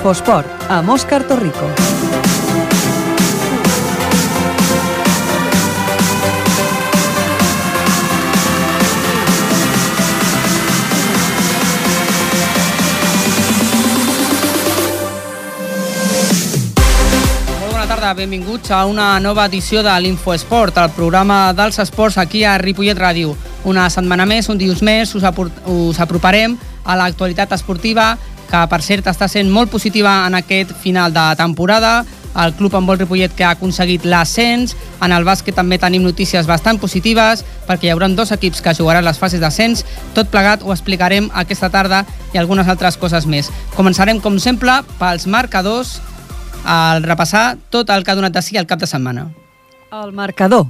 Infosport, amb Òscar Torrico. Tarda, benvinguts a una nova edició de l'Infoesport, el programa dels esports aquí a Ripollet Ràdio. Una setmana més, un dius més, us, us aproparem a l'actualitat esportiva, que per cert està sent molt positiva en aquest final de temporada. El club en vol Ripollet que ha aconseguit l'ascens. En el bàsquet també tenim notícies bastant positives perquè hi haurà dos equips que jugaran les fases d'ascens. Tot plegat ho explicarem aquesta tarda i algunes altres coses més. Començarem, com sempre, pels marcadors al repassar tot el que ha donat de si el cap de setmana. El marcador.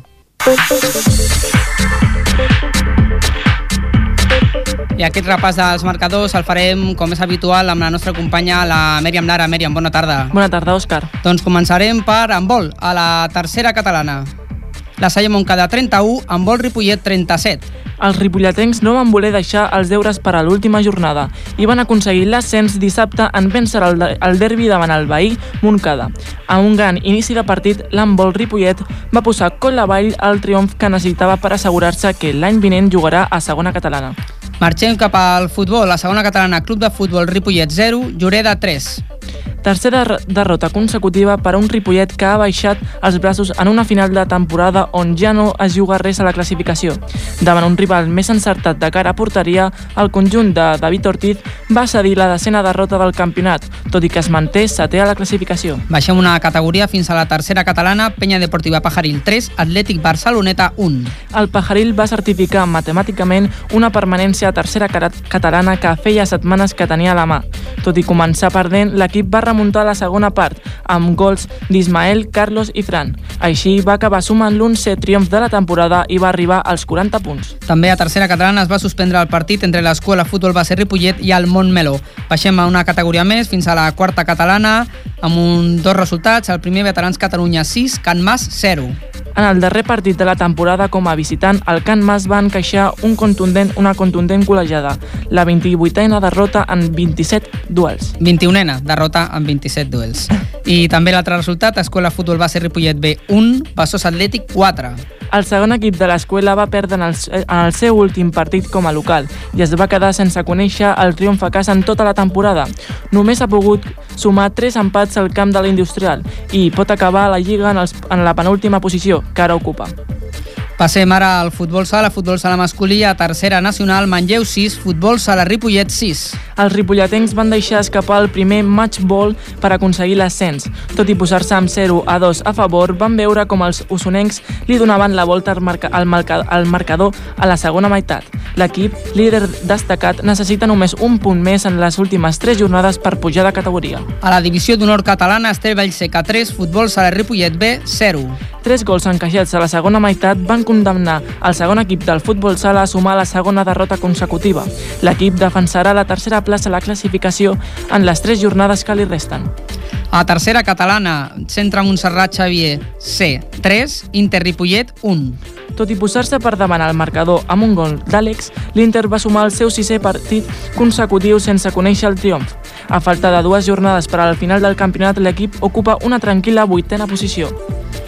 I aquest repàs dels marcadors el farem, com és habitual, amb la nostra companya, la Mèriam Lara. Mèriam, bona tarda. Bona tarda, Òscar. Doncs començarem per handbol, a la tercera catalana. La Salle Montcada 31, handbol Ripollet 37. Els ripolletens no van voler deixar els deures per a l'última jornada i van aconseguir l'ascens dissabte en vèncer el, el derbi davant el veí Montcada. Amb un gran inici de partit, l'handbol Ripollet va posar coll avall el triomf que necessitava per assegurar-se que l'any vinent jugarà a segona catalana. Marxem cap al futbol. La segona catalana, Club de Futbol Ripollet 0, Lloreda 3. Tercera derrota consecutiva per a un Ripollet que ha baixat els braços en una final de temporada on ja no es juga res a la classificació. Davant un rival més encertat de cara a porteria, el conjunt de David Ortiz va cedir la decena derrota del campionat, tot i que es manté setè a la classificació. Baixem una categoria fins a la tercera catalana, Penya Deportiva Pajaril 3, Atlètic Barceloneta 1. El Pajaril va certificar matemàticament una permanència a tercera catalana que feia setmanes que tenia a la mà. Tot i començar perdent, l'equip va remuntar la segona part, amb gols d'Ismael, Carlos i Fran. Així va acabar sumant l'11 triomf de la temporada i va arribar als 40 punts. També a tercera catalana es va suspendre el partit entre l'Escola Futbol Base Ripollet i el Montmeló. Baixem a una categoria més fins a la quarta catalana amb un, dos resultats. El primer, Veterans Catalunya 6, Can Mas 0. En el darrer partit de la temporada com a visitant, el Can Mas va encaixar un contundent, una contundent col·legiada, la 28a derrota en 27 duels. 21a derrota en 27 duels. I també l'altre resultat, Escola Futbol Base Ripollet B 1, Passos Atlètic 4. El segon equip de l'escola va perdre en el, en el seu últim partit com a local i es va quedar sense conèixer el triomf a casa en tota la temporada. Només ha pogut sumar 3 empats al camp de l'industrial i pot acabar la Lliga en, els, en la penúltima posició, que ara ocupa. Passem ara al futbol sala, futbol sala masculí, a tercera nacional, Manlleu 6, futbol sala Ripollet 6. Els ripolletens van deixar escapar el primer match ball per aconseguir l'ascens. Tot i posar-se amb 0 a 2 a favor, van veure com els usonencs li donaven la volta al, marca, al, marca, al marcador a la segona meitat. L'equip, líder destacat, necessita només un punt més en les últimes 3 jornades per pujar de categoria. A la divisió d'honor catalana, Estel Vallseca 3, futbol sala Ripollet B 0. Tres gols encaixats a la segona meitat van condemnar el segon equip del futbol sala a sumar la segona derrota consecutiva. L'equip defensarà la tercera plaça a la classificació en les tres jornades que li resten. A tercera catalana, Centre Montserrat Xavier C, 3, Inter Ripollet 1. Tot i posar-se per davant al marcador amb un gol d'Àlex, l'Inter va sumar el seu sisè partit consecutiu sense conèixer el triomf. A falta de dues jornades per al final del campionat, l'equip ocupa una tranquil·la vuitena posició.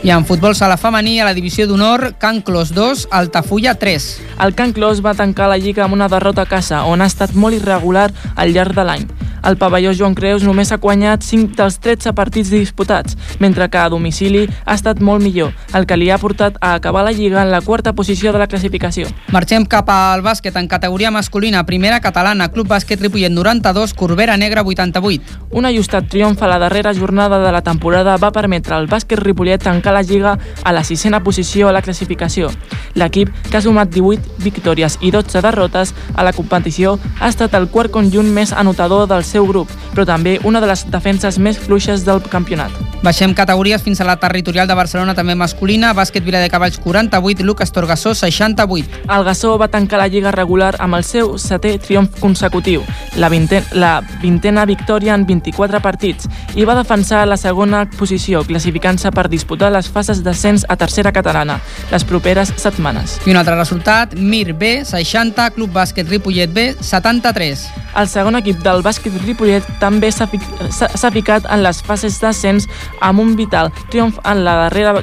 I en futbol sala femení, a la divisió d'honor, Can Clos 2, Altafulla 3. El Can Clos va tancar la Lliga amb una derrota a casa, on ha estat molt irregular al llarg de l'any. El pavelló Joan Creus només ha guanyat 5 dels 13 partits disputats, mentre que a domicili ha estat molt millor, el que li ha portat a acabar la Lliga en la quarta posició de la classificació. Marxem cap al bàsquet en categoria masculina, primera catalana, Club Bàsquet Ripollet 92, Corbera Negra 88. Un ajustat triomf a la darrera jornada de la temporada va permetre al bàsquet Ripollet tancar la Lliga a la sisena posició a la classificació. L'equip, que ha sumat 18 victòries i 12 derrotes a la competició, ha estat el quart conjunt més anotador del seu grupo. Però també una de les defenses més fluixes del campionat. Baixem categories fins a la territorial de Barcelona, també masculina. Bàsquet Vila de Cavalls 48, Lucas Torgassó 68. El Gassó va tancar la lliga regular amb el seu setè triomf consecutiu, la, vintena, la vintena victòria en 24 partits, i va defensar la segona posició, classificant-se per disputar les fases d'ascens a tercera catalana les properes setmanes. I un altre resultat, Mir B, 60, Club Bàsquet Ripollet B, 73. El segon equip del bàsquet Ripollet també s'ha ficat en les fases d'ascens amb un vital triomf en la darrera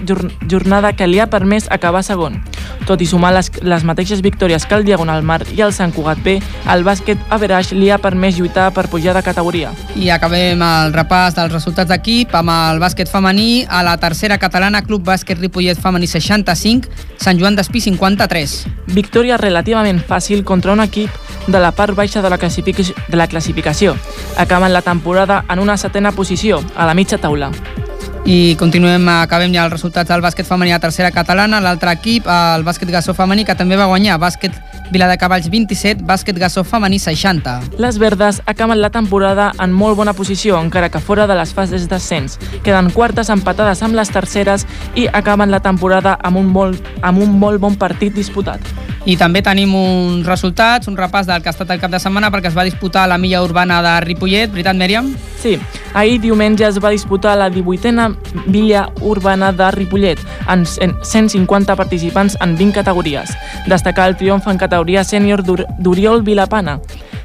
jornada que li ha permès acabar segon. Tot i sumar les, les mateixes victòries que el Diagonal Mar i el Sant Cugat B, el bàsquet Average li ha permès lluitar per pujar de categoria. I acabem el repàs dels resultats d'equip amb el bàsquet femení a la tercera catalana, Club Bàsquet Ripollet femení 65, Sant Joan d'Espí 53. Victòria relativament fàcil contra un equip de la part baixa de la, classificació, de la classificació. Acaben la temporada en una setena posició, a la mitja taula. I continuem, acabem ja els resultats del bàsquet femení a tercera catalana. L'altre equip, el bàsquet Gassó femení, que també va guanyar. Bàsquet Viladecavalls 27, bàsquet Gassó femení 60. Les verdes acaben la temporada en molt bona posició, encara que fora de les fases d'ascens. Queden quartes empatades amb les terceres i acaben la temporada amb un molt, amb un molt bon partit disputat. I també tenim uns resultats, un repàs del que ha estat el cap de setmana perquè es va disputar la milla urbana de Ripollet, veritat, Mèriam? Sí, ahir diumenge es va disputar la 18a milla urbana de Ripollet, amb 150 participants en 20 categories. Destacar el triomf en categoria sènior d'Oriol Vilapana,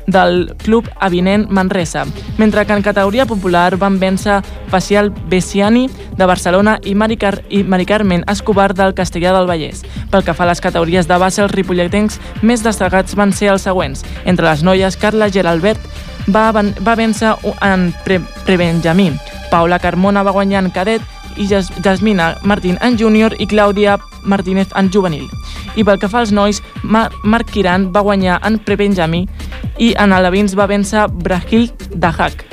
del Club Avinent Manresa, mentre que en categoria popular van vèncer Facial Bessiani de Barcelona i Mari, Car i Mari Carmen Escobar del Castellà del Vallès. Pel que fa a les categories de base, els ripolletens més destacats van ser els següents. Entre les noies, Carla Geralbert va, va vèncer en pre Prebenjamí, Paula Carmona va guanyar en cadet i Jasmina Martín en júnior i Clàudia Martínez en juvenil. I pel que fa als nois, Mar Marc Quiran va guanyar en prebenjamí i en alevins va vèncer Brahil Dahak.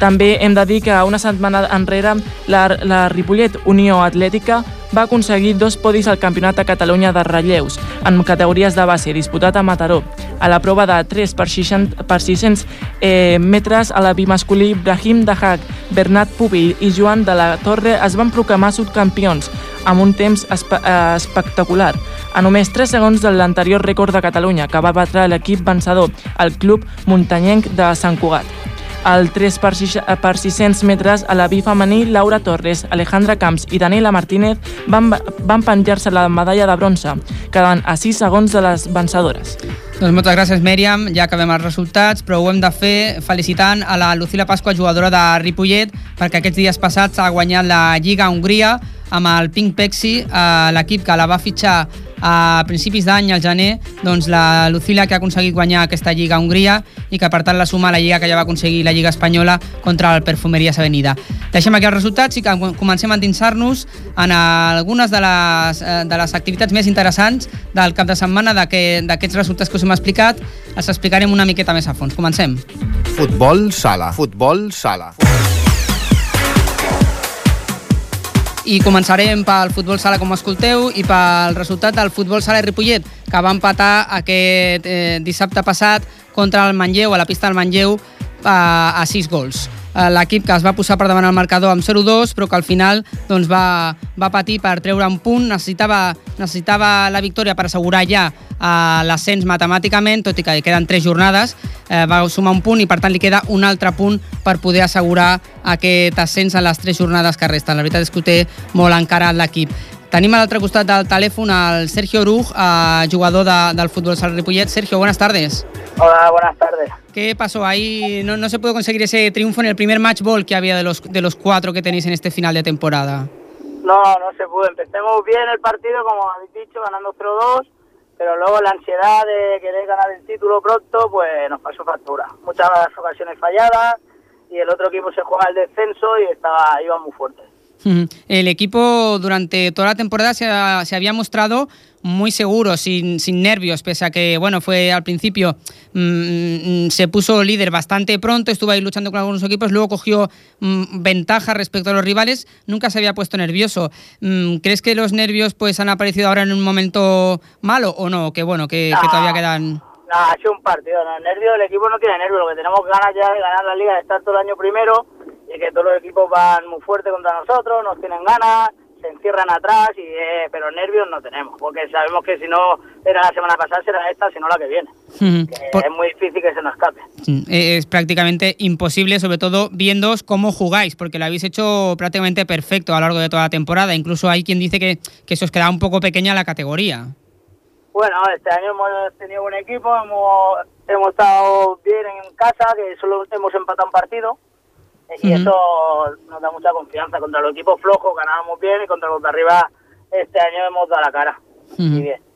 També hem de dir que una setmana enrere la, la Ripollet Unió Atlètica va aconseguir dos podis al Campionat de Catalunya de relleus en categories de base disputat a Mataró. A la prova de 3 per 600, per 600 eh, metres a la bimasculí, Brahim Dahak, Bernat Pubill i Joan de la Torre es van proclamar subcampions amb un temps espe eh, espectacular, a només 3 segons de l'anterior rècord de Catalunya, que va batre l'equip vencedor, el club muntanyenc de Sant Cugat. Al 3 per, 6, per 600 metres, a la femení, Laura Torres, Alejandra Camps i Daniela Martínez van, van penjar-se la medalla de bronze, quedant a 6 segons de les vencedores. Doncs moltes gràcies, Mèriam. Ja acabem els resultats, però ho hem de fer felicitant a la Lucila Pasqua, jugadora de Ripollet, perquè aquests dies passats ha guanyat la Lliga Hongria amb el Pink Pexi, eh, l'equip que la va fitxar a principis d'any, al gener, doncs la Lucila que ha aconseguit guanyar aquesta Lliga a Hongria i que per tant la suma a la Lliga que ja va aconseguir la Lliga Espanyola contra el Perfumeries Avenida. Deixem aquí els resultats i que comencem a endinsar-nos en algunes de les, eh, de les activitats més interessants del cap de setmana d'aquests resultats que us hem explicat. Els explicarem una miqueta més a fons. Comencem. Futbol sala. Futbol sala. I començarem pel futbol sala com escolteu i pel resultat del futbol sala Ripollet que va empatar aquest eh, dissabte passat contra el Manlleu, a la pista del Manlleu a, a 6 gols. Eh, l'equip que es va posar per davant el marcador amb 0-2 però que al final doncs, va, va patir per treure un punt, necessitava, necessitava la victòria per assegurar ja eh, l'ascens matemàticament, tot i que queden 3 jornades, eh, va sumar un punt i per tant li queda un altre punt per poder assegurar aquest ascens en les 3 jornades que resten. La veritat és que ho té molt encara l'equip. Tenim a l'altre costat del telèfon el Sergio Oruj, eh, jugador de, del futbol Sal Ripollet. Sergio, buenas tardes. Hola, buenas tardes. ¿Qué pasó ahí? No, no se pudo conseguir ese triunfo en el primer match ball que había de los, de los cuatro que tenéis en este final de temporada. No, no se pudo. Empecemos bien el partido, como habéis dicho, ganando 0-2, pero luego la ansiedad de querer ganar el título pronto, pues nos pasó factura. Muchas ocasiones falladas y el otro equipo se juega el descenso y estaba iba muy fuerte. El equipo durante toda la temporada se, ha, se había mostrado muy seguro, sin, sin, nervios, pese a que, bueno, fue al principio, mmm, se puso líder bastante pronto, estuvo ahí luchando con algunos equipos, luego cogió mmm, ventaja respecto a los rivales, nunca se había puesto nervioso. Mmm, ¿Crees que los nervios pues han aparecido ahora en un momento malo o no? Que bueno, que, no, que todavía quedan... No, ha sido un partido, no, el nervio, el equipo no tiene nervios, lo que tenemos ganas ya de ganar la liga, de estar todo el año primero y que todos los equipos van muy fuerte contra nosotros, nos tienen ganas, se encierran atrás, y eh, pero nervios no tenemos, porque sabemos que si no era la semana pasada será esta, sino la que viene. Que Por- Es muy difícil que se nos escape. Mm, Es prácticamente imposible, sobre todo viendo cómo jugáis, porque lo habéis hecho prácticamente perfecto a lo largo de toda la temporada. Incluso hay quien dice que, que se os queda un poco pequeña la categoría. Bueno, este año hemos tenido buen equipo, hemos, hemos estado bien en casa, que solo hemos empatado un partido. Y eso nos da mucha confianza. Contra los equipos flojos ganábamos bien y contra los de arriba este año hemos dado la cara. Ujú. Y bien.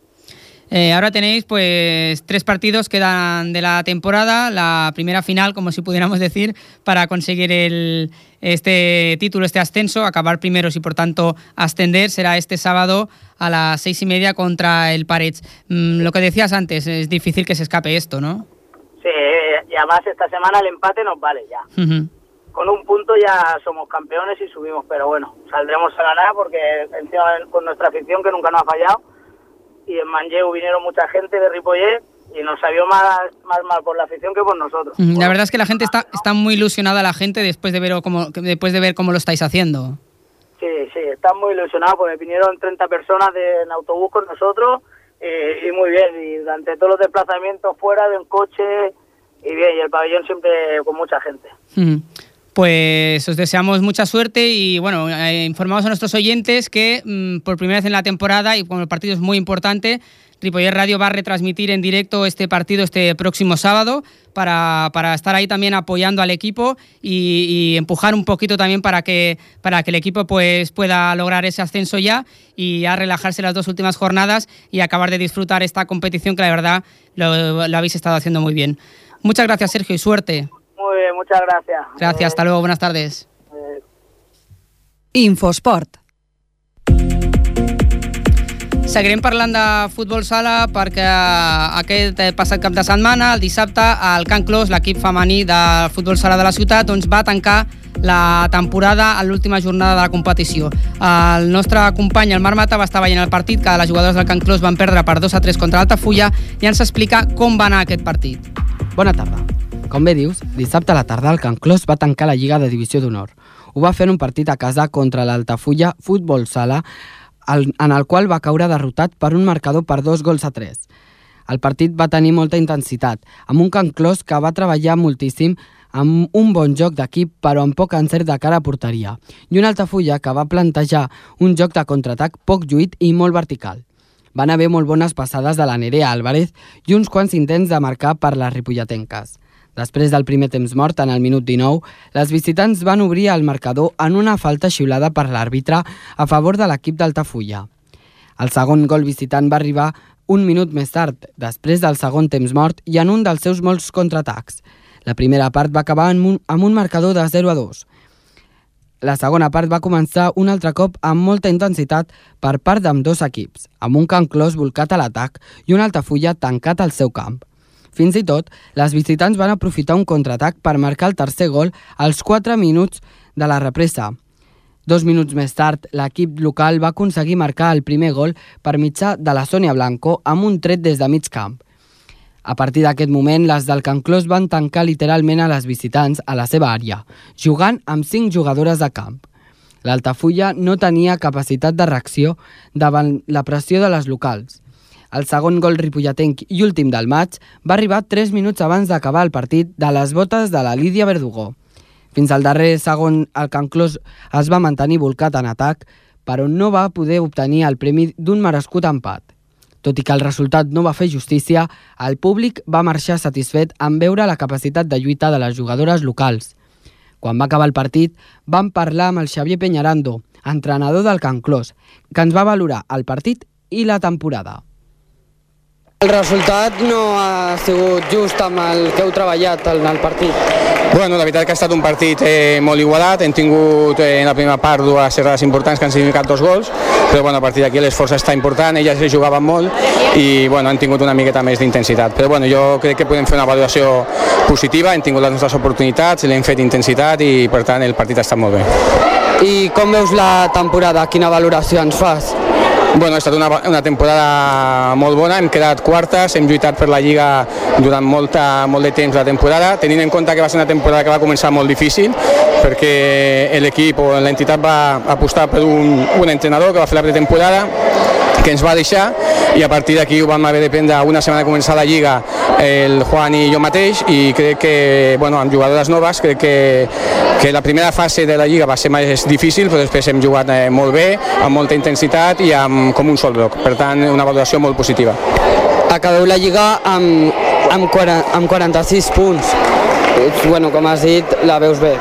Eh, ahora tenéis pues tres partidos quedan de la temporada, la primera final, como si pudiéramos decir, para conseguir el, este título, este ascenso, acabar primeros y por tanto ascender, será este sábado a las seis y media contra el Parets. Mm, lo que decías antes, es difícil que se escape esto, ¿no? Sí, y además esta semana el empate nos vale ya. Ujú. Con un punto ya somos campeones y subimos, pero bueno, saldremos a ganar porque encima con nuestra afición que nunca nos ha fallado y en Manlleu vinieron mucha gente de Ripollet y nos salió más, más mal por la afición que por nosotros. Mm, La verdad es que la gente está, está muy ilusionada, la gente, después de ver cómo, después de ver cómo lo estáis haciendo. Sí, sí, están muy ilusionados porque vinieron 30 personas de, en autobús con nosotros eh, y muy bien. Y durante todos los desplazamientos fuera de un coche y bien, y el pabellón siempre con mucha gente. Mm. Pues os deseamos mucha suerte y bueno, eh, informamos a nuestros oyentes que mm, por primera vez en la temporada y como el partido es muy importante, Ripollet Radio va a retransmitir en directo este partido este próximo sábado para, para estar ahí también apoyando al equipo y, empujar un poquito también para que, para que el equipo pues, pueda lograr ese ascenso ya y ya relajarse las dos últimas jornadas y acabar de disfrutar esta competición que la verdad lo habéis estado haciendo muy bien. Muchas gracias Sergio y suerte. Muy bien, muchas gracias. Gracias, Eh, hasta luego, buenas tardes. eh, Infosport. Seguirem parlant de futbol sala perquè aquest eh, passat cap de setmana, el dissabte, el Can Clos, l'equip femení de futbol sala de la ciutat, doncs va tancar la temporada a l'última jornada de la competició. El nostre company, el Marc Mata, va estar veient el partit que les jugadores del Can Clos van perdre per 2 a 3 contra l'Altafulla i ens explica com va anar aquest partit. Bona tarda. Com bé dius, dissabte a la tarda el Can Clos va tancar la Lliga de Divisió d'Honor. Ho va fer en un partit a casa contra l'Altafulla Futbol Sala, en el qual va caure derrotat per un marcador per dos gols a tres. El partit va tenir molta intensitat, amb un Can Clos que va treballar moltíssim amb un bon joc d'equip però amb poc encert de cara a porteria, i una Altafulla que va plantejar un joc de contraatac poc lluit i molt vertical. Van haver molt bones passades de la Nerea Álvarez i uns quants intents de marcar per les ripolletenques. Després del primer temps mort, en el minut 19, les visitants van obrir el marcador en una falta xiulada per l'àrbitre a favor de l'equip d'Altafulla. El segon gol visitant va arribar un minut més tard, després del segon temps mort i en un dels seus molts contraatacs. La primera part va acabar amb un, amb un marcador de 0 a 2. La segona part va començar un altre cop amb molta intensitat per part d'ambdós equips, amb un Can Clos volcat a l'atac i una Altafulla tancat al seu camp. Fins i tot, les visitants van aprofitar un contraatac per marcar el tercer gol als 4 minuts de la represa. Dos minuts més tard, l'equip local va aconseguir marcar el primer gol per mitjà de la Sònia Blanco amb un tret des de mig camp. A partir d'aquest moment, les del Can Clos van tancar literalment a les visitants a la seva àrea, jugant amb cinc jugadores de camp. L'Altafulla no tenia capacitat de reacció davant la pressió de les locals. El segon gol ripolletenc i últim del maig va arribar 3 minuts abans d'acabar el partit de les botes de la Lídia Verdugó. Fins al darrer segon, el Can Clos es va mantenir volcat en atac, però no va poder obtenir el premi d'un merescut empat. Tot i que el resultat no va fer justícia, el públic va marxar satisfet en veure la capacitat de lluita de les jugadores locals. Quan va acabar el partit, vam parlar amb el Xavier Peñarando, entrenador del Can Clos, que ens va valorar el partit i la temporada. El resultat no ha sigut just amb el que heu treballat en el partit. Bueno, la veritat que ha estat un partit eh, molt igualat, hem tingut eh, en la primera part dues errades importants que han significat dos gols, però bueno, a partir d'aquí l'esforç està important, elles se jugaven molt i bueno, han tingut una miqueta més d'intensitat. Però bueno, jo crec que podem fer una valoració positiva, hem tingut les nostres oportunitats, l'hem fet intensitat i per tant el partit ha estat molt bé. I com veus la temporada? Quina valoració ens fas? Bueno, ha estat una, una temporada molt bona, hem quedat quartes, hem lluitat per la Lliga durant molta, molt de temps la temporada, tenint en compte que va ser una temporada que va començar molt difícil, perquè l'equip o l'entitat va apostar per un, un entrenador que va fer la pretemporada que ens va deixar i a partir d'aquí ho vam haver de prendre una setmana de començar la Lliga el Juan i jo mateix i crec que bueno, amb jugadores noves crec que, que la primera fase de la Lliga va ser més difícil però després hem jugat eh, molt bé, amb molta intensitat i amb, com un sol bloc, per tant una valoració molt positiva. Acabeu la Lliga amb, amb, 40, amb 46 punts. Bueno, com has dit, la veus bé.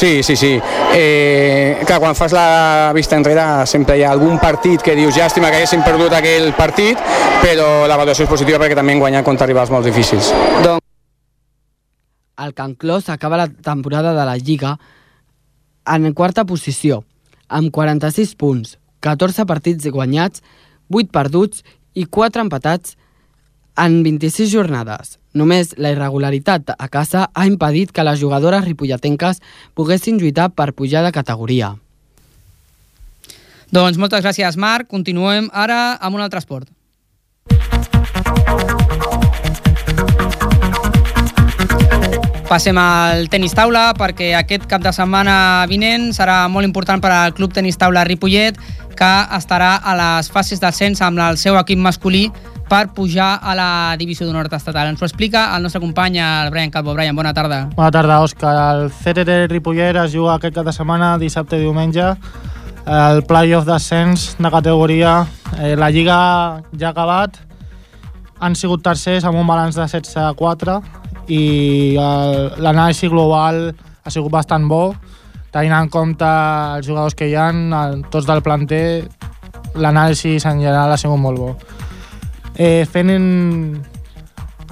Sí, sí, sí. Eh, clar, quan fas la vista enrere sempre hi ha algun partit que dius llàstima que haguéssim perdut aquell partit, però la valoració és positiva perquè també hem guanyat contra rivals molt difícils. Doncs el Can Clos acaba la temporada de la Lliga en quarta posició, amb 46 punts, 14 partits guanyats, 8 perduts i 4 empatats en 26 jornades. Només la irregularitat a casa ha impedit que les jugadores ripolletenques poguessin lluitar per pujar de categoria. Doncs moltes gràcies, Marc. Continuem ara amb un altre esport. Passem al tenis taula perquè aquest cap de setmana vinent serà molt important per al Club Tenis Taula Ripollet que estarà a les fases d'ascens amb el seu equip masculí per pujar a la divisió d'honor estatal. Ens ho explica el nostre company, el Brian Calvo. Brian, bona tarda. Bona tarda, Òscar. El CTT Ripollet es juga aquest cap de setmana, dissabte i diumenge, el playoff d'ascens de categoria. Eh, la Lliga ja ha acabat, han sigut tercers amb un balanç de 16 a 4 i l'anàlisi global ha sigut bastant bo, tenint en compte els jugadors que hi ha, el- tots del planter, l'anàlisi en general ha sigut molt bo. Eh, fent en...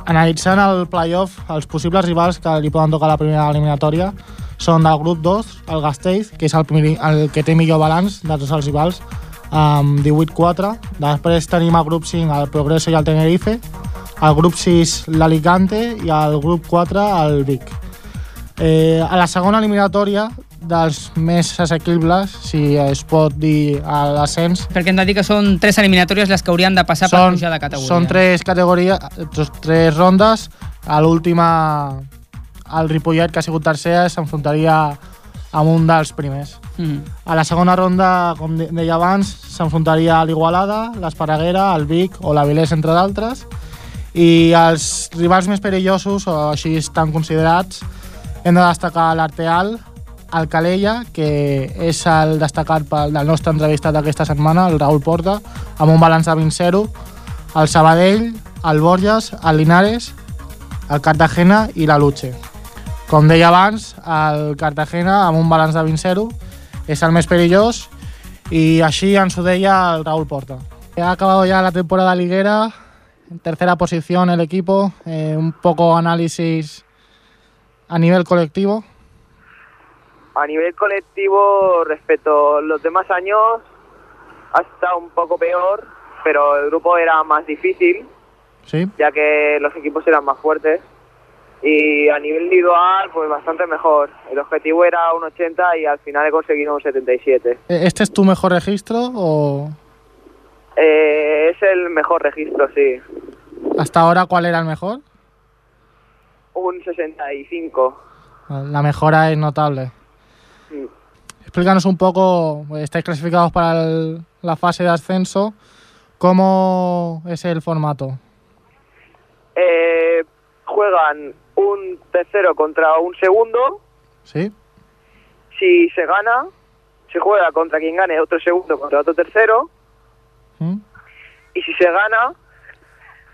analitzant el playoff, els possibles rivals que li poden tocar la primera eliminatòria són del grup 2, el Gasteiz, que és el, primer, el que té millor balanç de tots els rivals, amb 18-4. Després tenim el grup 5, el Progreso i el Tenerife, el grup 6, l'Alicante, i el grup 4, el Vic. Eh, a la segona eliminatòria, dels més assequibles, si es pot dir a l'ascens, Perquè hem de dir que són tres eliminatòries les que haurien de passar per pujar de categoria. són tres categories, tres, tres rondes. A l'última, el Ripollet, que ha sigut tercer, s'enfrontaria amb un dels primers. Mm. A la segona ronda, com de- deia abans, s'enfrontaria a l'Igualada, l'Esparreguera, el Vic o l'Avilés, entre d'altres. I els rivals més perillosos, o així estan considerats, hem de destacar l'Arteal, el Calella, que és el destacat pel del nostre entrevistat d'aquesta setmana, el Raül Porta, amb un balanç de 20-0, el Sabadell, el Borges, el Linares, el Cartagena i la Luche. Com deia abans, el Cartagena, amb un balanç de 20-0, es el més perillós y así ens Raúl Porta. Ha acabado ya la temporada liguera, en tercera posición el equipo, eh, un poco análisis a nivel colectivo. A nivel colectivo, respecto a los demás años, ha estado un poco peor, pero el grupo era más difícil, Sí, ya que los equipos eran más fuertes. Y a nivel individual, pues bastante mejor. El objetivo era un 80 y al final he conseguido un 77. Eh, ¿este es tu mejor registro o Eh, es el mejor registro, sí. hasta ahora cuál era el mejor? Un 65. La mejora es notable. Explícanos un poco, pues, estáis clasificados para el- la fase de ascenso, ¿cómo es el formato? Eh, juegan un tercero contra un segundo. ¿Sí? Si se gana, se juega contra quien gane otro segundo contra otro tercero. ¿Mm? Y si se gana,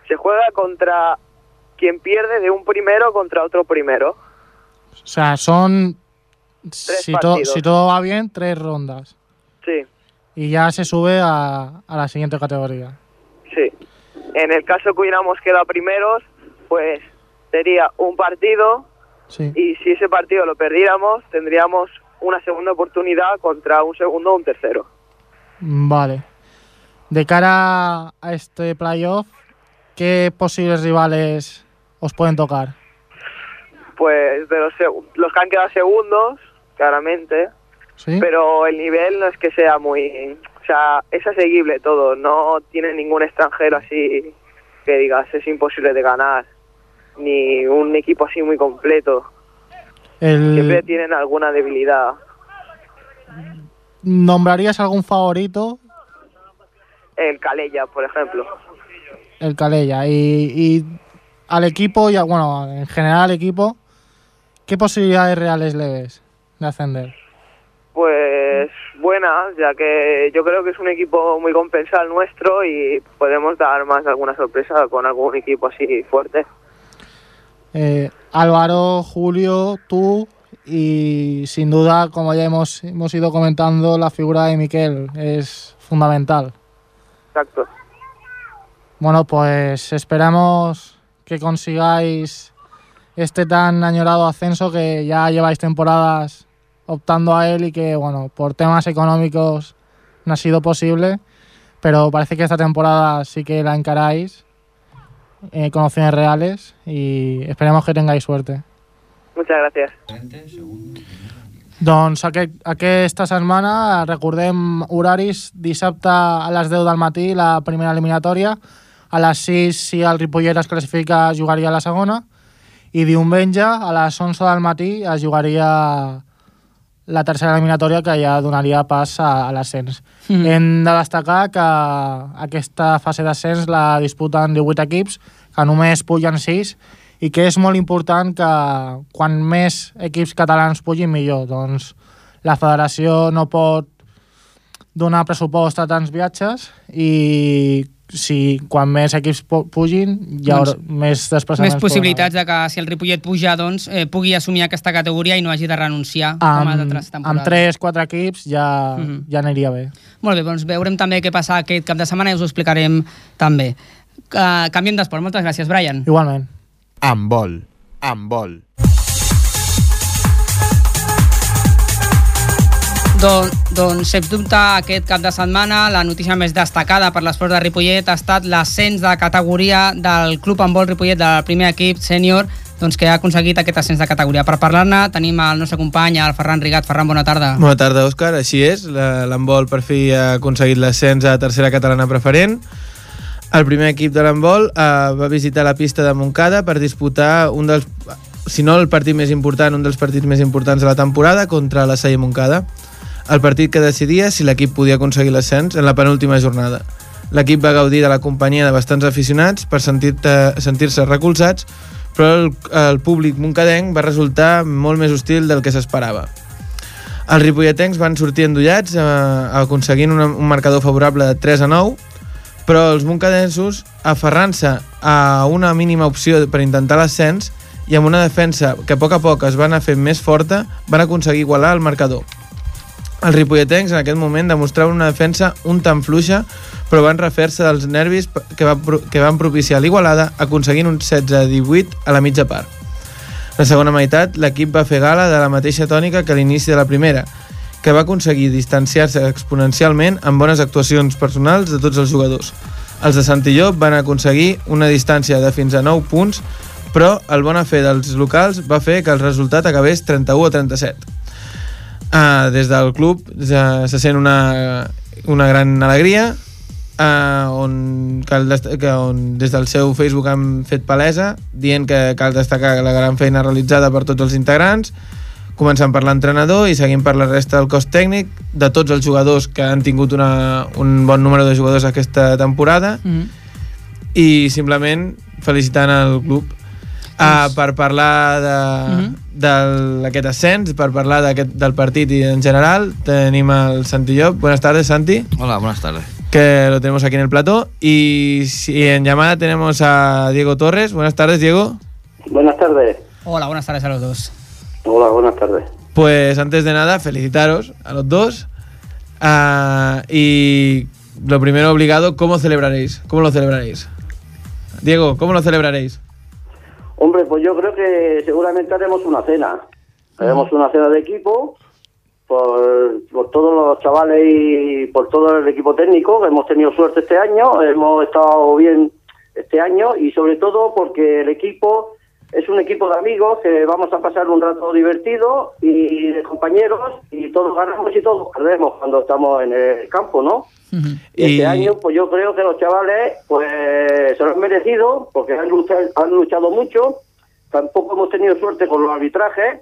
se juega contra quien pierde de un primero contra otro primero. O sea, son, si, to- si todo va bien, tres rondas. Sí, Y ya se sube a, a la siguiente categoría. sí. En el caso que hubiéramos quedado primeros, pues sería un partido Sí. y si ese partido lo perdiéramos, tendríamos una segunda oportunidad contra un segundo o un tercero. Vale. De cara a este playoff, ¿qué posibles rivales os pueden tocar? Pues de los, los que han quedado segundos, claramente, ¿Sí? pero el nivel no es que sea muy... O sea, es asequible todo, no tiene ningún extranjero así que digas es imposible de ganar, ni un equipo así muy completo. El- Siempre tienen alguna debilidad. ¿Nombrarías algún favorito? El Calella, por ejemplo. El Calella. Y, y al equipo, y a- bueno, en general al equipo, ¿qué posibilidades reales le ves de ascender? Pues buenas, ya que yo creo que es un equipo muy compensado el nuestro y podemos dar más alguna sorpresa con algún equipo así fuerte. Eh, Álvaro, Julio, tú y sin duda, como ya hemos, hemos ido comentando, la figura de Miquel es fundamental. Exacto. Bueno, pues esperamos que consigáis este tan añorado ascenso que ya lleváis temporadas optando a él y que, bueno, por temas económicos no ha sido posible, pero parece que esta temporada sí que la encaráis eh, con opciones reales y esperemos que tengáis suerte. Muchas gracias. Doncs aquest, aquesta setmana, recordem horaris, dissabte a les 10 del matí, la primera eliminatòria, a les 6, si el Ripollet es classifica, jugaria la segona, i diumenge, a les 11 del matí, es jugaria la tercera eliminatòria que ja donaria pas a, a l'ascens. Mhm. Hem de destacar que aquesta fase d'ascens la disputen 18 equips, que només pugen 6, i que és molt important que quan més equips catalans pugin millor. Doncs la federació no pot donar pressupost a tants viatges i si quan més equips pu- pugin hi haurà Doncs més desplaçaments. Més possibilitats de que si el Ripollet puja, doncs, eh, pugui assumir aquesta categoria i no hagi de renunciar com a amb, d'altres amb temporades. 3-4 equips ja, Mhm. ja aniria bé. Molt bé, doncs veurem també què passa aquest cap de setmana i us ho explicarem també. Uh, canviem d'esport. Moltes gràcies, Brian. Igualment. Amb vol. Amb vol. Don, doncs, sens dubte, aquest cap de setmana la notícia més destacada per l'esport de Ripollet ha estat l'ascens de categoria del Club Handbol Ripollet del primer equip sènior doncs, que ha aconseguit aquest ascens de categoria. Per parlar-ne tenim el nostre company, el Ferran Rigat. Ferran, bona tarda. Bona tarda, Òscar. Així és, l'handbol per fi ha aconseguit l'ascens a tercera catalana preferent. El primer equip de l'handbol eh, va visitar la pista de Montcada per disputar un dels, si no el partit més important, un dels partits més importants de la temporada contra la Saia Montcada. El partit que decidia si l'equip podia aconseguir l'ascens en la penúltima jornada. L'equip va gaudir de la companyia de bastants aficionats per sentir-se recolzats, però el, el públic moncadenc va resultar molt més hostil del que s'esperava. Els ripolletens van sortir endollats eh, aconseguint una, un marcador favorable de 3 a 9 però els moncadensos aferrant-se a una mínima opció per intentar l'ascens i amb una defensa que a poc a poc es va anar fent més forta van aconseguir igualar el marcador els ripolletens en aquest moment demostraven una defensa un tant fluixa però van refer-se dels nervis que, va, que van propiciar l'igualada aconseguint un 16-18 a la mitja part la segona meitat, l'equip va fer gala de la mateixa tònica que a l'inici de la primera, que va aconseguir distanciar-se exponencialment amb bones actuacions personals de tots els jugadors. Els de Santilló van aconseguir una distància de fins a 9 punts, però el bona fe dels locals va fer que el resultat acabés 31 a 37. Uh, des del club se, se sent una, una gran alegria uh, on, cal que on des del seu Facebook han fet palesa dient que cal destacar la gran feina realitzada per tots els integrants. Començant per l'entrenador i seguint per la resta del cos tècnic. De tots els jugadors que han tingut una, un bon número de jugadors aquesta temporada. Mm. -hmm. i simplement felicitant el club uh, per parlar de, Mhm. d'aquest ascens, per parlar d'aquest del partit i en general tenim el Santi Llop. Buenas tardes, Santi. Hola, buenas tardes. Que lo tenemos aquí en el plató. Y si en llamada tenemos a Diego Torres. Buenas tardes, Diego. Buenas tardes. Hola, buenas tardes a los dos. Hola, buenas tardes. Pues antes de nada, felicitaros a los dos. Ah, y lo primero obligado, ¿cómo celebraréis? ¿Cómo lo celebraréis? Diego, ¿cómo lo celebraréis? Hombre, pues yo creo que seguramente haremos una cena. Haremos una cena de equipo por, por todos los chavales y por todo el equipo técnico. Hemos tenido suerte este año, hemos estado bien este año y sobre todo porque el equipo es un equipo de amigos que vamos a pasar un rato divertido y de compañeros y todos ganamos y todos perdemos cuando estamos en el campo, ¿no? Y este Y- año, pues yo creo que los chavales, pues se lo han merecido, porque han luchado, han luchado mucho. Tampoco hemos tenido suerte con los arbitrajes,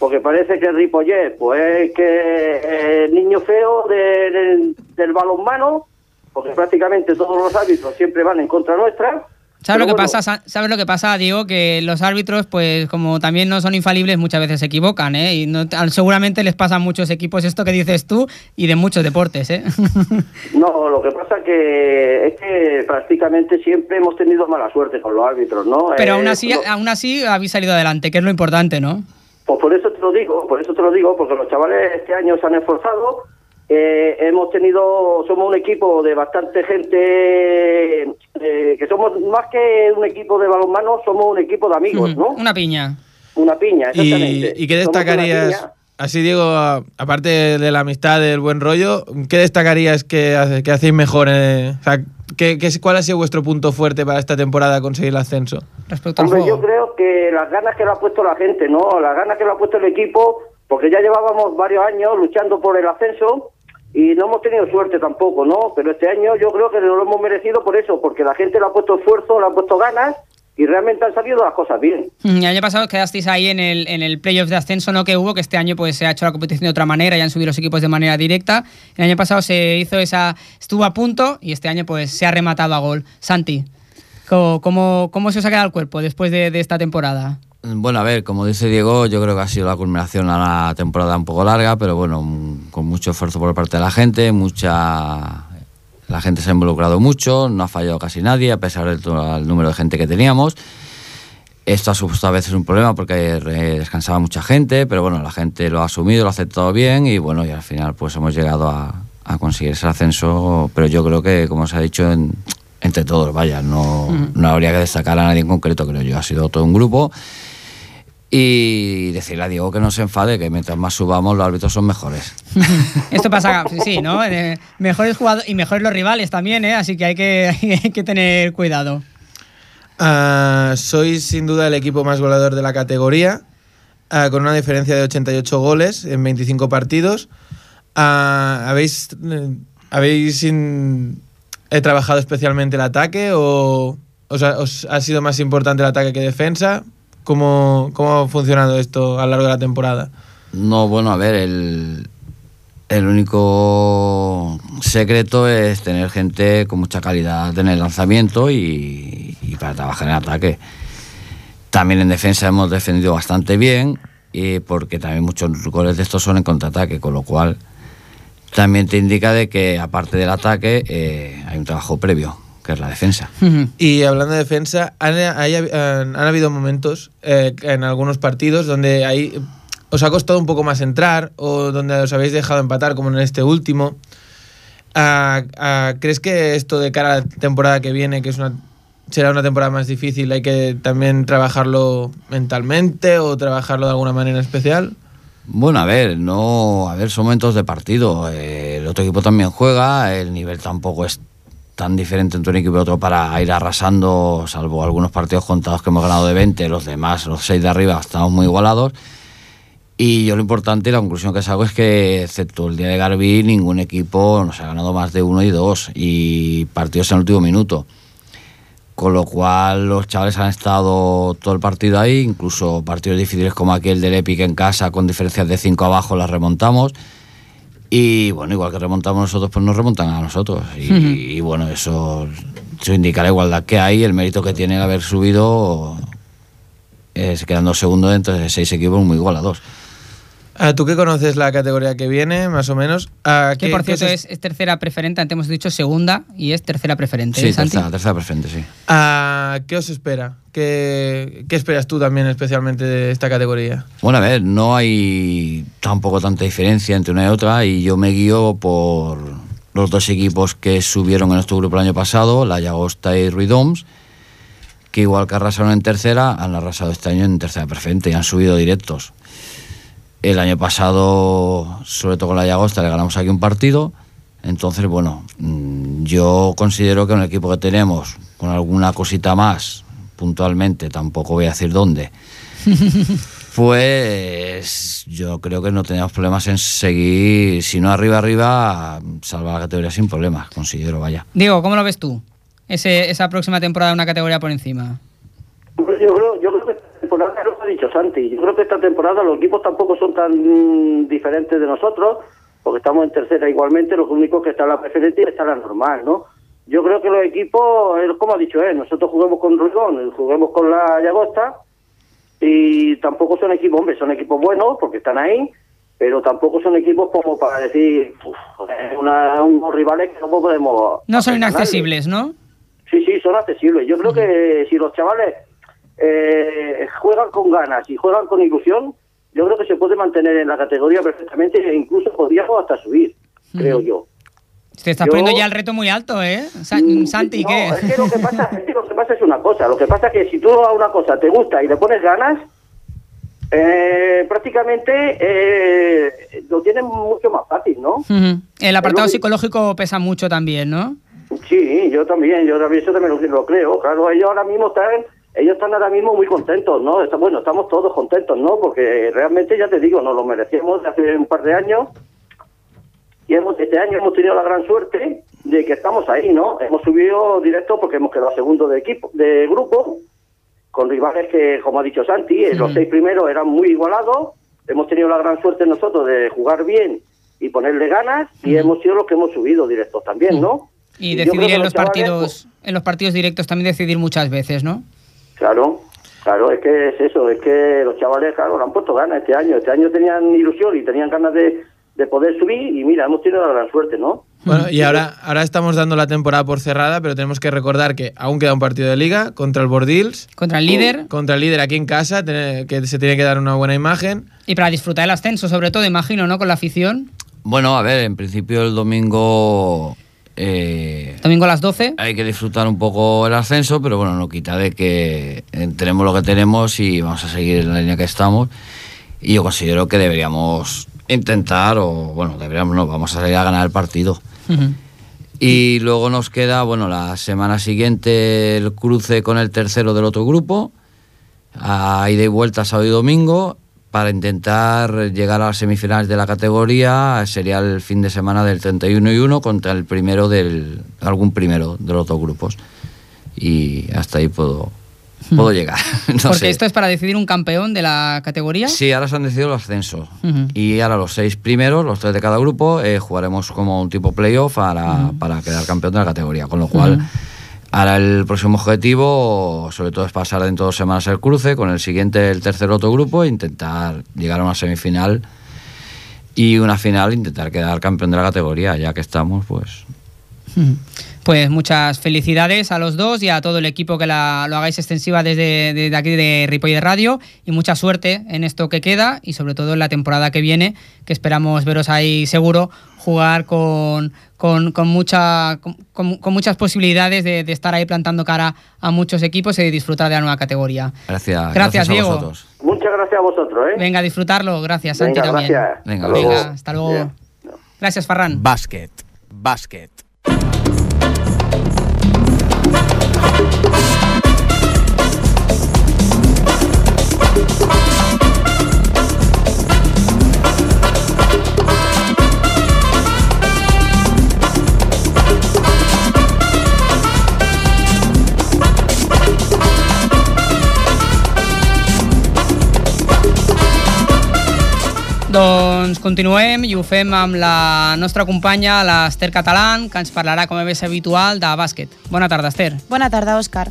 porque parece que Ripollet, pues es que el niño feo de- del, del balonmano, porque prácticamente todos los árbitros siempre van en contra nuestra. ¿Sabes lo que bueno, pasa? Sa- ¿Sabes lo que pasa, Diego? Que los árbitros, pues como también no son infalibles, muchas veces se equivocan, ¿eh? Y no- seguramente les pasa a muchos equipos esto que dices tú y de muchos deportes, ¿eh? No, lo que pasa que es que prácticamente siempre hemos tenido mala suerte con los árbitros, ¿no? Pero Eh, aún así, no- aún así habéis salido adelante, que es lo importante, ¿no? Pues por eso te lo digo, por eso te lo digo, porque los chavales este año se han esforzado. Eh, hemos tenido, somos un equipo de bastante gente, eh, que somos más que un equipo de balonmano, somos un equipo de amigos, ¿no? Una piña. Una piña, ¿Y, exactamente. y qué Somos una destacarías, así Diego, aparte de la amistad, del buen rollo, qué destacarías que, hace- que hacéis mejor? eh? O sea, ¿qué, qué ¿cuál ha sido vuestro punto fuerte para esta temporada conseguir el ascenso? Respecto Hombre, yo creo que las ganas que le ha puesto la gente, ¿no? Las ganas que le ha puesto el equipo, porque ya llevábamos varios años luchando por el ascenso y no hemos tenido suerte tampoco, ¿no? Pero este año yo creo que lo hemos merecido por eso, porque la gente le ha puesto esfuerzo, le ha puesto ganas y realmente han salido las cosas bien. Mm, El año pasado quedasteis ahí en el, en el playoff de ascenso ¿no? que hubo, que este año pues se ha hecho la competición de otra manera y han subido los equipos de manera directa. El año pasado se hizo esa, estuvo a punto y este año pues se ha rematado a gol. Santi, ¿cómo, cómo, cómo se os ha quedado el cuerpo después de, de esta temporada? Bueno, a ver, como dice Diego, yo creo que ha sido la culminación a una temporada un poco larga, pero bueno, mm, con mucho esfuerzo por parte de la gente, mucha... La gente se ha involucrado mucho, no ha fallado casi nadie, a pesar del número de gente que teníamos. Esto ha supuesto a veces un problema porque descansaba mucha gente, pero bueno, la gente lo ha asumido, lo ha aceptado bien y bueno, y al final pues hemos llegado a, a conseguir ese ascenso, pero yo creo que, como se ha dicho, en- entre todos, vaya, no, no habría que destacar a nadie en concreto, creo yo, ha sido todo un grupo. Y decirle a Diego que no se enfade, que mientras más subamos los árbitros son mejores. Esto pasa, sí, ¿no? Eh, mejores jugadores y mejores los rivales también, ¿eh? Así que hay que, hay que tener cuidado. Ah, sois sin duda el equipo más goleador de la categoría, ah, con una diferencia de 88 goles en 25 partidos. Ah, ¿Habéis, eh, habéis in- he trabajado especialmente el ataque o os ha, os ha sido más importante el ataque que defensa? ¿Cómo, ¿Cómo ha funcionado esto a lo largo de la temporada? No, bueno, a ver, el, el único secreto es tener gente con mucha calidad en el lanzamiento y, para trabajar en ataque. También en defensa hemos defendido bastante bien, y porque también muchos goles de estos son en contraataque, con lo cual también te indica de que aparte del ataque eh, hay un trabajo previo, que es la defensa. Y hablando de defensa, han, hay- han- han habido momentos eh, en algunos partidos donde ahí os ha costado un poco más entrar o donde os habéis dejado empatar, como en este último. Ah, ah, ¿Crees que esto de cara a la temporada que viene, que es una será una temporada más difícil, hay que también trabajarlo mentalmente o trabajarlo de alguna manera especial? Bueno, a ver, no, a ver, son momentos de partido. Eh, el otro equipo también juega, el nivel tampoco es tan diferente entre un equipo y otro para ir arrasando, salvo algunos partidos contados que hemos ganado de 20, los demás, los seis de arriba, estamos muy igualados. Y yo lo importante la conclusión que saco es que, excepto el día de Garbi, ningún equipo nos ha ganado más de uno y dos, y partidos en el último minuto. Con lo cual los chavales han estado todo el partido ahí, incluso partidos difíciles como aquel del Epic en casa con diferencias de 5 abajo las remontamos. Y bueno, igual que remontamos nosotros, pues nos remontan a nosotros. Y, bueno, eso, eso indica la igualdad que hay, el mérito que tiene el haber subido, es quedando segundo dentro de seis equipos muy igualados. Ah, ¿Tú que conoces la categoría que viene, más o menos? Ah, Que ¿qué- por qué cierto es, es tercera preferente, antes hemos dicho segunda y es tercera preferente. Sí, ¿eh, Santi? tercera, tercera preferente, sí. ¿Qué os espera? ¿Qué, ¿Qué esperas tú también especialmente de esta categoría? Bueno, a ver, no hay tampoco tanta diferencia entre una y otra y yo me guío por los dos equipos que subieron en nuestro grupo el año pasado, la Llagosta y Ruidoms, que igual que arrasaron en tercera, han arrasado este año en tercera preferente y han subido directos. El año pasado, sobre todo con la Llagosta, le ganamos aquí un partido. Entonces, bueno, mm, yo considero que un equipo que tenemos, con alguna cosita más, puntualmente, tampoco voy a decir dónde, pues yo creo que no tenemos problemas en seguir, si no arriba, arriba, salvar la categoría sin problemas, considero, vaya. Diego, ¿cómo lo ves tú? Ese, esa próxima temporada una categoría por encima. Yo creo, yo creo que esta temporada es lo que ha dicho Santi. Yo creo que esta temporada los equipos tampoco son tan diferentes de nosotros, porque estamos en tercera igualmente, lo único que está en la preferente y está en la normal, ¿no? Yo creo que los equipos, como ha dicho él, nosotros juguemos con Ruigón, juguemos con la Llagosta, y tampoco son equipos, hombre, son equipos buenos porque están ahí, pero tampoco son equipos como para decir, "Uf, es una, unos rivales que no podemos... No son hacer ganarle". inaccesibles, ¿no? Sí, sí, son accesibles. Yo creo que si los chavales eh, juegan con ganas y juegan con ilusión, yo creo que se puede mantener en la categoría perfectamente e incluso podríamos hasta subir, creo yo. Te estás Yo- poniendo ya el reto muy alto, ¿eh? San- Santi, No, ¿qué? es que lo que pasa es que lo que pasa es una cosa. Lo que pasa es que si tú a una cosa te gusta y le pones ganas, eh, prácticamente eh, lo tienes mucho más fácil, ¿no? El apartado psicológico pesa mucho también, ¿no? Sí, yo también, yo también eso también lo creo. Claro, ellos ahora mismo están, ellos están ahora mismo muy contentos, ¿no? Bueno, estamos todos contentos, ¿no? Porque realmente, ya te digo, nos lo merecíamos de hace un par de años. Y hemos, este año hemos tenido la gran suerte de que estamos ahí, ¿no? Hemos subido directo porque hemos quedado segundo de equipo, de grupo, con rivales que, como ha dicho Santi, eh, los Sí. seis primeros eran muy igualados. Hemos tenido la gran suerte nosotros de jugar bien y ponerle ganas y hemos sido los que hemos subido directos también, ¿no? Y decidir en los los chavales, partidos, en los partidos directos también decidir muchas veces, ¿no? Claro, claro, es que es eso, es que los chavales, claro, le han puesto ganas este año. Este año tenían ilusión y tenían ganas de, de poder subir y mira, hemos tenido la gran suerte, ¿no? Bueno, y ahora, ahora estamos dando la temporada por cerrada, pero tenemos que recordar que aún queda un partido de liga contra el Bordils. Contra el líder. Contra el líder aquí en casa, que se tiene que dar una buena imagen. Y para disfrutar el ascenso, sobre todo, imagino, ¿no? Con la afición. Bueno, a ver, en principio el domingo eh, Domingo a las 12. hay que disfrutar un poco el ascenso, pero bueno, no quita de que eh, tenemos lo que tenemos y vamos a seguir en la línea que estamos. Y yo considero que deberíamos intentar, o bueno, deberíamos no, vamos a salir a ganar el partido. Y luego nos queda, bueno, la semana siguiente el cruce con el tercero del otro grupo, a ida y vuelta sábado y domingo, para intentar llegar a las semifinales de la categoría, sería el fin de semana del 31 y 1 contra el primero del, algún primero de los dos grupos. Y hasta ahí puedo, puedo llegar. No Porque sé. esto es para decidir un campeón de la categoría. Sí, ahora se han decidido los ascensos. Y ahora los seis primeros, los tres de cada grupo, eh, jugaremos como un tipo playoff para, para quedar campeón de la categoría. Con lo cual. Ahora el próximo objetivo, sobre todo, es pasar dentro de dos semanas el cruce, con el siguiente, el tercer otro grupo, e intentar llegar a una semifinal y una final, intentar quedar campeón de la categoría. Ya que estamos, pues. Pues muchas felicidades a los dos y a todo el equipo que la- lo hagáis extensiva desde, desde aquí de Ripoll Radio y mucha suerte en esto que queda y sobre todo en la temporada que viene, que esperamos veros ahí seguro jugar con, con, con mucha, con, muchas posibilidades de, de estar ahí plantando cara a muchos equipos y de disfrutar de la nueva categoría. gracias, Gracias, a Diego. vosotros. Muchas gracias a vosotros, ¿eh? Venga, a disfrutarlo. Gracias, Santi, Venga, también. gracias. Venga, Hasta Venga, luego. hasta luego. Gracias, Farran. Bàsquet. Bàsquet. Doncs continuem i ho fem amb la nostra companya, l'Ester Catalán, que ens parlarà, com és habitual, de bàsquet. Bona tarda, Ester. Bona tarda, Òscar.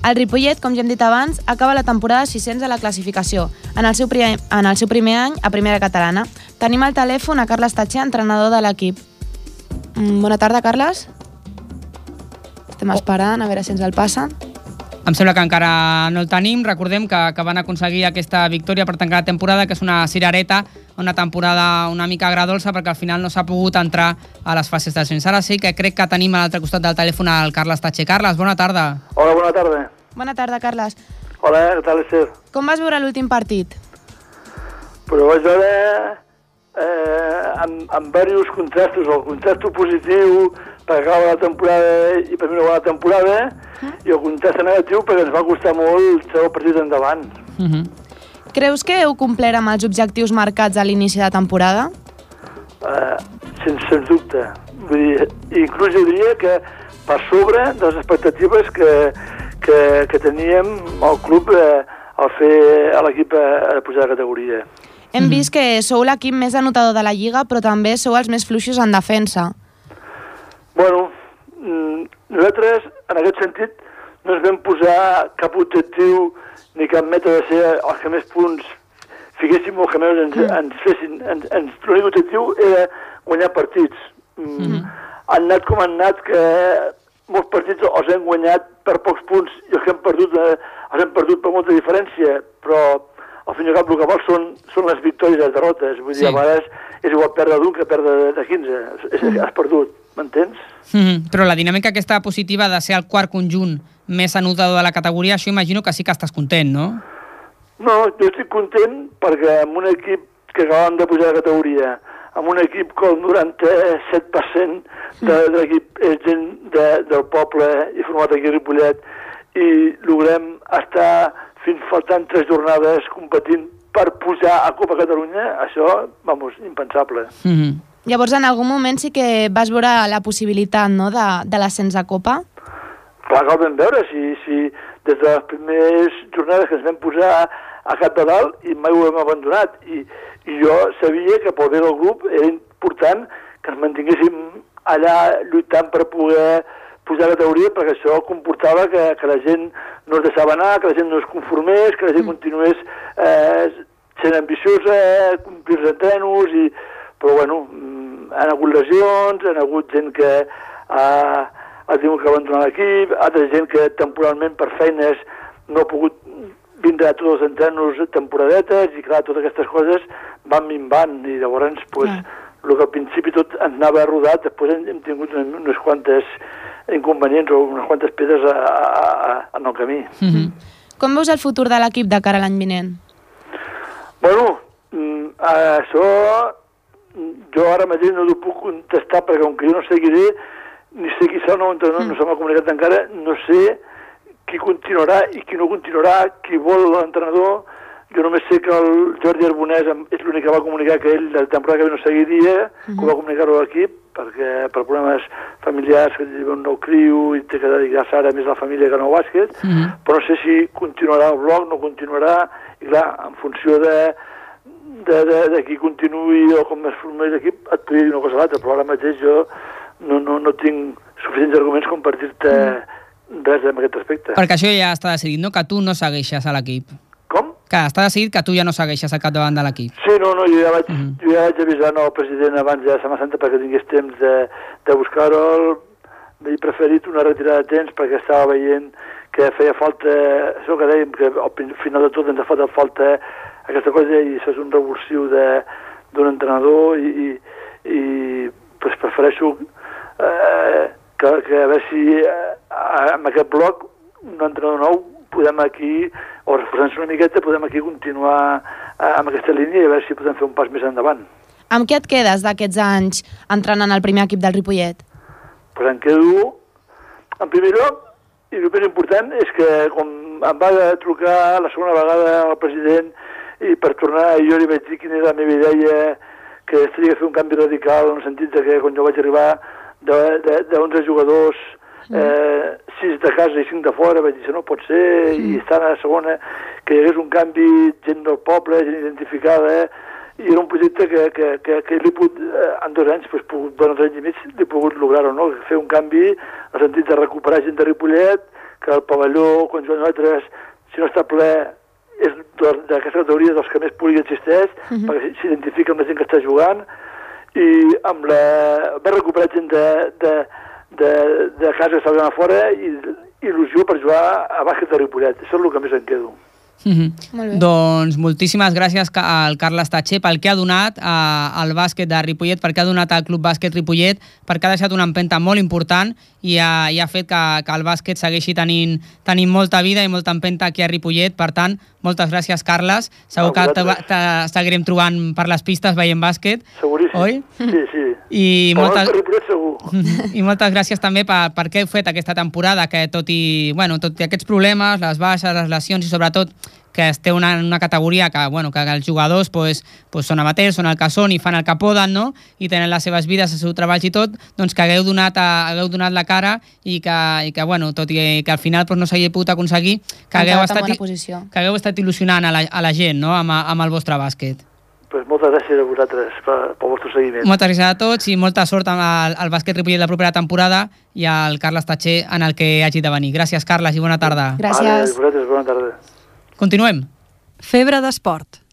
El Ripollet, com ja hem dit abans, acaba la temporada 600 a la classificació, en el seu, primer, en el seu primer any a primera catalana. Tenim al telèfon a Carles Tatxer, entrenador de l'equip. Mm, bona tarda, Carles. Estem esperant, a veure si ens el passen. Em sembla que encara no el tenim. Recordem que, que van aconseguir aquesta victòria per tancar la temporada, que és una cirereta, una temporada una mica agradolça, perquè al final no s'ha pogut entrar a les fases d'ascens. Ara sí que crec que tenim a l'altre costat del telèfon el Carles Tatxer. Carles, bona tarda. Hola, bona tarda. Bona tarda, Carles. Hola, què tal esteu? Com vas veure l'últim partit? Però vaig veure eh, amb, amb diversos contrastos, el contrast positiu per acabar la temporada i per mi una bona temporada i el contrast negatiu perquè ens va costar molt treure el partit endavant. Uh -huh. Creus que heu complert amb els objectius marcats a l'inici de temporada? Eh, sense, sens dubte. Vull dir, inclús jo diria que per sobre de les expectatives que, que, que teníem al club eh, el fer a l'equip a, a pujar de categoria. Hem vist que sou l'equip més anotador de la Lliga, però també sou els més fluixos en defensa. Bueno, mm, nosaltres, en aquest sentit, no ens vam posar cap objectiu ni cap meta de ser els que més punts fiquéssim o que més ens, ens fessin. Ens, ens, L'únic objectiu era guanyar partits. Mm. Han anat com han anat, que molts partits els hem guanyat per pocs punts i els que hem perdut eh, els hem perdut per molta diferència, però al fin i al cap el que vol són, són les victòries i les derrotes. Vull dir, Sí. a vegades és igual perdre d'un que perdre de, de 15. És, has perdut, m'entens? Mm -hmm. Però la dinàmica aquesta positiva de ser el quart conjunt més anotador de la categoria, això imagino que sí que estàs content, no? No, jo estic content perquè amb un equip que acabem de pujar de categoria, amb un equip que el 97% de, de l'equip és gent de, del poble i format aquí a Ripollet i logrem estar fins faltant tres jornades competint per pujar a Copa Catalunya, això, vamos, impensable. Mm -hmm. Llavors, en algun moment sí que vas veure la possibilitat no, de, de l'ascens a Copa? Clar que ho vam veure, si, si des de les primeres jornades que ens vam posar a cap de dalt i mai ho hem abandonat. I, i jo sabia que pel bé del grup era important que ens mantinguéssim allà lluitant per poder pujar la teoria perquè això comportava que, que la gent no es deixava anar, que la gent no es conformés, que la gent continués eh, sent ambiciosa, complir els entrenos, i, però bueno, mm, han hagut lesions, han hagut gent que ha, ha tingut que abandonar l'equip, altra gent que temporalment per feines no ha pogut vindre a tots els entrenos temporadetes i clar, totes aquestes coses van minvant i llavors pues, el que al principi tot ens anava rodat, després hem, hem tingut unes, unes quantes inconvenients o unes quantes pedres a, a, a, en el camí. Mm -hmm. Com veus el futur de l'equip de cara a l'any vinent? Bueno, mm, això mm, jo ara mateix no t'ho puc contestar perquè com que jo no seguiré ni sé qui serà el nou entrenador, no se m'ha comunicat encara, no sé qui continuarà i qui no continuarà, qui vol l'entrenador. Jo només sé que el Jordi Arbonès és l'únic que va comunicar que ell la temporada que ve no seguiria, que ho va comunicar-ho a l'equip, perquè per problemes familiars, que un nou criu i té que dedicar-se ara més a la família que no al bàsquet, però no sé si continuarà el blog, no continuarà, i clar, en funció de, de, de, de qui continuï o com es formés l'equip, et podria dir una cosa o l'altra, però ara mateix jo no, no, no tinc suficients arguments com per dir-te res en aquest aspecte. Perquè això ja està decidit, no? Que tu no segueixes a l'equip. Que està decidit que tu ja no segueixes al capdavant de l'equip. Sí, no, no, jo ja vaig, jo ja vaig avisar al president abans de Setmana Santa perquè tingués temps de, de buscar-ho. He preferit una retirada de temps perquè estava veient que feia falta, això que dèiem, que al final de tot ens ha fet falta aquesta cosa i això és un revulsiu de- d'un entrenador i, i, i pues prefereixo eh, que, que a veure si eh, amb aquest bloc un entrenador nou podem aquí, o reforçant-se una miqueta, podem aquí continuar eh, amb aquesta línia i a veure si podem fer un pas més endavant. Amb què et quedes d'aquests anys entrenant al primer equip del Ripollet? Pues em quedo, en primer lloc, i el més important és que com em va trucar la segona vegada el president i per tornar jo li vaig dir quina era la meva idea que es tenia que fer un canvi radical en el sentit de que quan jo vaig arribar de, de, de 11 jugadors eh, 6 de casa i 5 de fora, vaig dir, no pot ser, i estar a la segona, que hi hagués un canvi, gent del poble, gent identificada, eh? i era un projecte que, que, que, que l'he pogut, eh, en dos anys, doncs, pogut, bueno, dos anys i mig, l'he pogut lograr-ho, no? fer un canvi en el sentit de recuperar gent de Ripollet, que el pavelló, quan juguen nosaltres, si no està ple, és d'aquesta categoria dels que més públic existeix, Mhm. perquè s'identifica amb la gent que està jugant, i amb la... va recuperar gent de, de, de, de casa estava a fora i il·lusió per jugar a bàsquet de Ripollet. Això és el que més em quedo. Mm -hmm. Doncs moltíssimes gràcies al Carles Tatxer pel que ha donat a, al bàsquet de Ripollet, perquè ha donat al Club Bàsquet Ripollet, perquè ha deixat una empenta molt important i ha, i ha fet que, que el bàsquet segueixi tenint, tenint molta vida i molta empenta aquí a Ripollet. Per tant, moltes gràcies, Carles. Segur A que te, te seguirem trobant per les pistes veient bàsquet. Seguríssim. Oi? Sí, sí. I moltes, Ripollet segur. I moltes gràcies també per, per què heu fet aquesta temporada, que tot i, bueno, tot i aquests problemes, les baixes, les lesions i sobretot que es té una, una categoria que, bueno, que els jugadors pues, pues són amateurs, són el que són i fan el que poden, no? I tenen les seves vides, els seus treballs i tot, doncs que hagueu donat, a, hagueu donat la cara i que, i que bueno, tot i que al final pues, no s'hagi pogut aconseguir, que hagueu, estat, que hagueu estat il·lusionant a la, a la gent no? amb, amb el vostre bàsquet. Pues moltes gràcies a vosaltres per, pel vostre seguiment. Moltes gràcies a tots i molta sort amb el, el bàsquet Ripollet la propera temporada i al Carles Tatxer en el que hagi de venir. Gràcies, Carles, i bona tarda. Vale, a vosaltres, bona tarda. Continuem. Febre d'esport.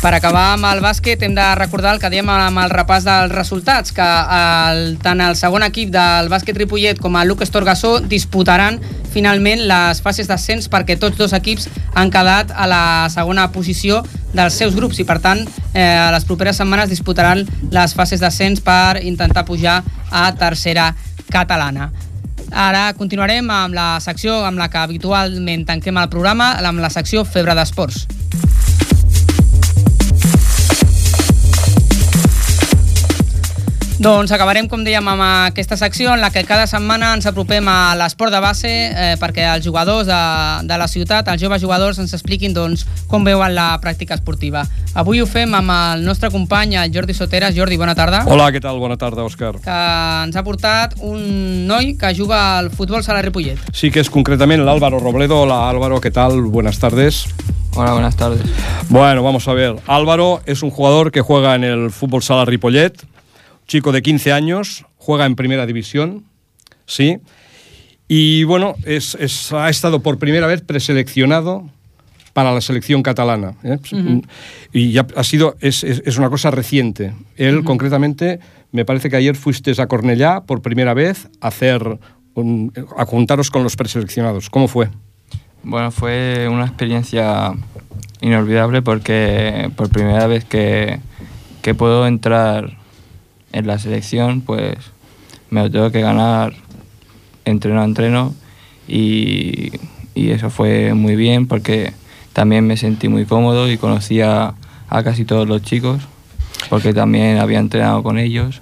Per acabar amb el bàsquet hem de recordar el que dèiem amb el repàs dels resultats, que el, tant el segon equip del bàsquet Ripollet com el Lucas Torgassó disputaran finalment les fases d'ascens perquè tots dos equips han quedat a la segona posició dels seus grups i per tant eh, les properes setmanes disputaran les fases d'ascens per intentar pujar a tercera catalana. Ara continuarem amb la secció amb la que habitualment tanquem el programa, amb la secció Febre d'Esports. Doncs acabarem, com dèiem, amb aquesta secció en la que cada setmana ens apropem a l'esport de base eh, perquè els jugadors de, de la ciutat, els joves jugadors, ens expliquin doncs, com veuen la pràctica esportiva. Avui ho fem amb el nostre company, el Jordi Soteres. Jordi, bona tarda. Hola, què tal? Bona tarda, Òscar. Que ens ha portat un noi que juga al futbol sala Ripollet. Sí que es concretamente Álvaro Robledo. Hola Álvaro, ¿qué tal? Buenas tardes. Hola, buenas tardes. Bueno, vamos a ver. Álvaro es un jugador que juega en el fútbol sala Ripollet, chico de 15 años, juega en primera división, ¿sí? Y bueno, es, es- ha estado por primera vez preseleccionado para la selección catalana. ¿eh? Ujú. Y ya ha sido, es, es- es una cosa reciente. Él, concretamente, me parece que ayer fuiste a Cornellá por primera vez a hacer, un- a juntaros con los preseleccionados. ¿Cómo fue? Bueno, fue una experiencia inolvidable porque por primera vez que, que puedo entrar en la selección, pues me lo tengo que ganar entreno a entreno y, y eso fue muy bien porque también me sentí muy cómodo y conocía a casi todos los chicos porque también había entrenado con ellos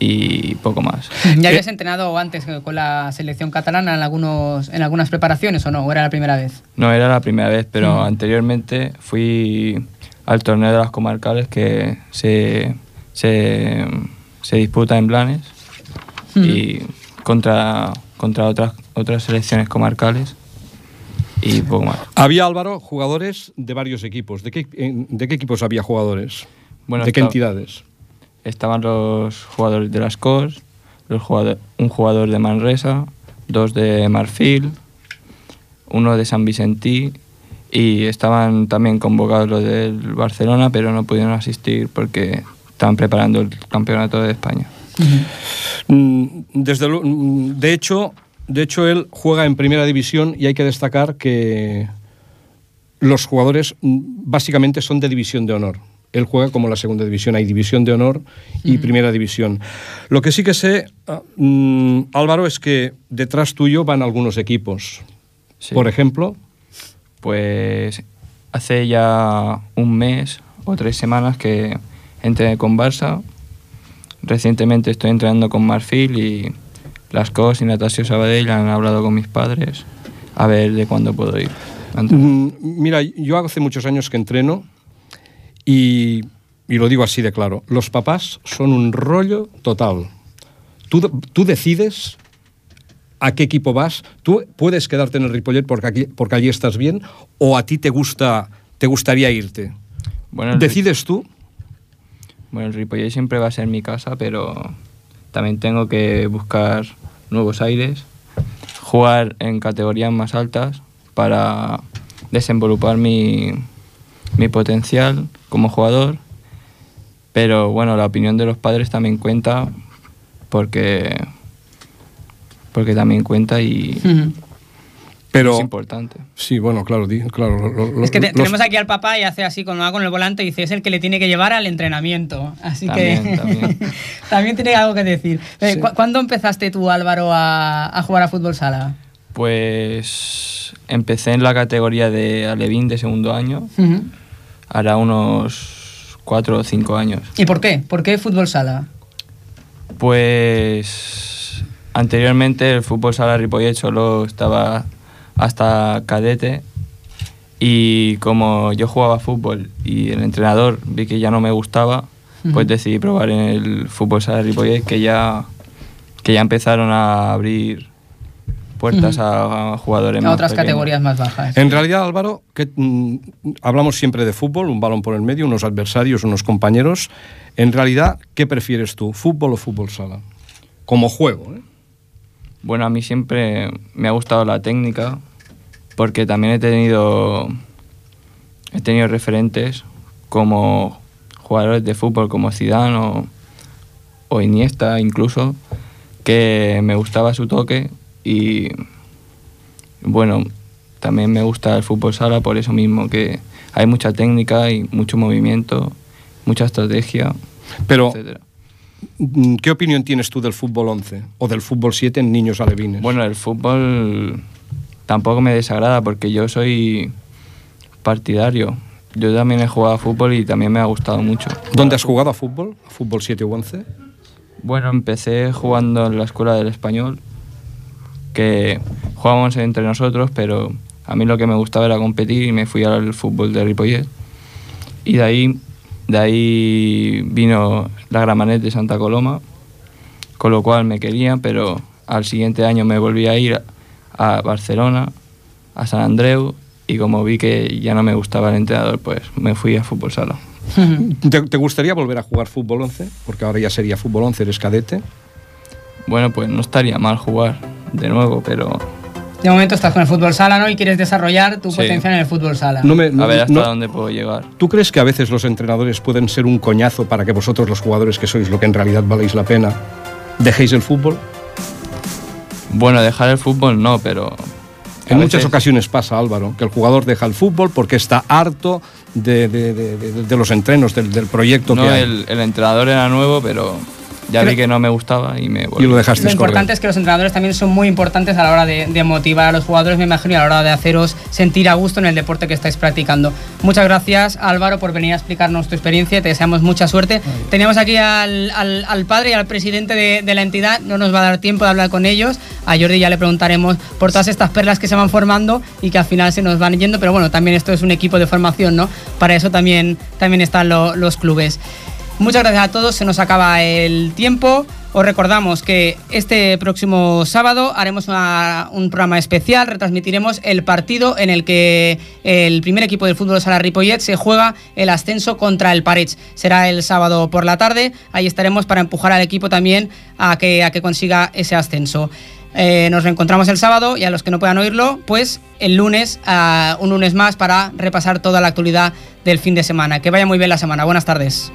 y poco más. ¿Ya habías entrenado antes con la selección catalana en, algunos, en algunas preparaciones o no? ¿O era la primera vez? No era la primera vez, pero Mm. anteriormente fui al torneo de las comarcales que se, se, se disputa en Blanes y contra, contra otras, otras selecciones comarcales y poco más. Había, Álvaro, jugadores de varios equipos. ¿De qué, en- de qué equipos había jugadores? Bueno, ¿De qué entidades? Estaban los jugadores de las COS, los jugador- un jugador de Manresa, dos de Marfil, uno de San Vicentí y estaban también convocados los del Barcelona, pero no pudieron asistir porque estaban preparando el campeonato de España. Mm, Desde lu- mm, de hecho, de hecho él juega en primera división y hay que destacar que los jugadores mm, básicamente son de división de honor. Él juega como la segunda división, hay división de honor y primera división. Lo que sí que sé, ah, Álvaro, es que detrás tuyo van algunos equipos. Por ejemplo, Pues hace ya un mes o tres semanas que entrené con Barça. Recientemente estoy entrenando con Marfil y las COS y Natasio Sabadell han hablado con mis padres a ver de cuándo puedo ir. Mm, Mira, yo hace muchos años que entreno y, y lo digo así de claro, los papás son un rollo total. Tú, tú decides a qué equipo vas, tú puedes quedarte en el Ripollet porque, aquí, porque allí estás bien o a ti te, gusta, te gustaría irte. Bueno, ¿Decides tú? Bueno, el Ripollet siempre va a ser mi casa, pero también tengo que buscar nuevos aires, jugar en categorías más altas para desenvolupar mi, mi potencial como jugador. Pero bueno, la opinión de los padres también cuenta porque, porque también cuenta y Pero, es importante. Sí, bueno, claro, claro. lo- lo- Es que te- los- tenemos aquí al papá y hace así cuando va con el volante y dice es el que le tiene que llevar al entrenamiento. Así También, que también. también tiene algo que decir. Eh, Sí. ¿cu- ¿Cuándo empezaste tú, Álvaro, a, a jugar a fútbol sala? Pues empecé en la categoría de Alevín de segundo año, Ujú. hará unos cuatro o cinco años. ¿Y por qué? ¿Por qué fútbol sala? Pues anteriormente el fútbol sala Ripollet solo estaba hasta cadete y como yo jugaba fútbol y el entrenador vi que ya no me gustaba, pues decidí probar en el fútbol sala Ripollet que ya, que ya empezaron a abrir puertas Ujú. a, a jugadores A más otras pequeños. categorías más bajas. En realidad, Álvaro, que, mm, hablamos siempre de fútbol, un balón por el medio, unos adversarios, unos compañeros. En realidad, ¿qué prefieres tú, fútbol o fútbol sala? Como juego, ¿eh? Bueno, a mí siempre me ha gustado la técnica porque también he tenido he tenido referentes como jugadores de fútbol como Zidane o, o Iniesta incluso que me gustaba su toque y bueno, también me gusta el fútbol sala por eso mismo que hay mucha técnica y mucho movimiento, mucha estrategia, Pero, etcétera. Mm, ¿qué opinión tienes tú del fútbol 11 o del fútbol 7 en niños alevines? Bueno, el fútbol tampoco me desagrada porque yo soy partidario. Yo también he jugado a fútbol y también me ha gustado mucho. ¿Dónde has jugado a fútbol? ¿A fútbol 7 u 11? Bueno, empecé jugando en la escuela del español, que jugábamos entre nosotros, pero a mí lo que me gustaba era competir y me fui al fútbol de Ripollet. Y de ahí, de ahí vino la Gramanet de Santa Coloma, con lo cual me querían, pero al siguiente año me volví a ir a Barcelona, a San Andreu, y como vi que ya no me gustaba el entrenador, pues me fui a fútbol sala. ¿Te, te gustaría volver a jugar fútbol 11? Porque ahora ya sería fútbol 11, eres cadete. Bueno, pues no estaría mal jugar de nuevo, pero De momento estás con el fútbol sala, ¿no? Y quieres desarrollar tu Sí. potencial en el fútbol sala. No me- no- a ver hasta no- dónde puedo llegar. ¿Tú crees que a veces los entrenadores pueden ser un coñazo para que vosotros, los jugadores que sois lo que en realidad valéis la pena, dejéis el fútbol? Bueno, dejar el fútbol no, pero... En a muchas veces- ocasiones pasa, Álvaro, que el jugador deja el fútbol porque está harto de, de- de- de- de los entrenos, del, del proyecto No, que hay. el, el entrenador era nuevo, pero ya Creo- vi que no me gustaba y me volví. Y lo dejaste Lo importante es que los entrenadores también son muy importantes a la hora de, de motivar a los jugadores, me imagino, y a la hora de haceros sentir a gusto en el deporte que estáis practicando. Muchas gracias, Álvaro, por venir a explicarnos tu experiencia. Te deseamos mucha suerte. Teníamos aquí al, al- al padre y al presidente de, de la entidad. No nos va a dar tiempo de hablar con ellos. A Jordi ya le preguntaremos por todas estas perlas que se van formando y que al final se nos van yendo. Pero bueno, también esto es un equipo de formación, ¿no? Para eso también, también están lo- los clubes. Muchas gracias a todos, se nos acaba el tiempo. Os recordamos que este próximo sábado haremos un programa especial, retransmitiremos el partido en el que el primer equipo del fútbol sala Ripollet se juega el ascenso contra el Parets. Será el sábado por la tarde, ahí estaremos para empujar al equipo también a que, a que consiga ese ascenso. Eh, nos reencontramos el sábado y a los que no puedan oírlo, pues el lunes, ah, un lunes más para repasar toda la actualidad del fin de semana. Que vaya muy bien la semana. Buenas tardes.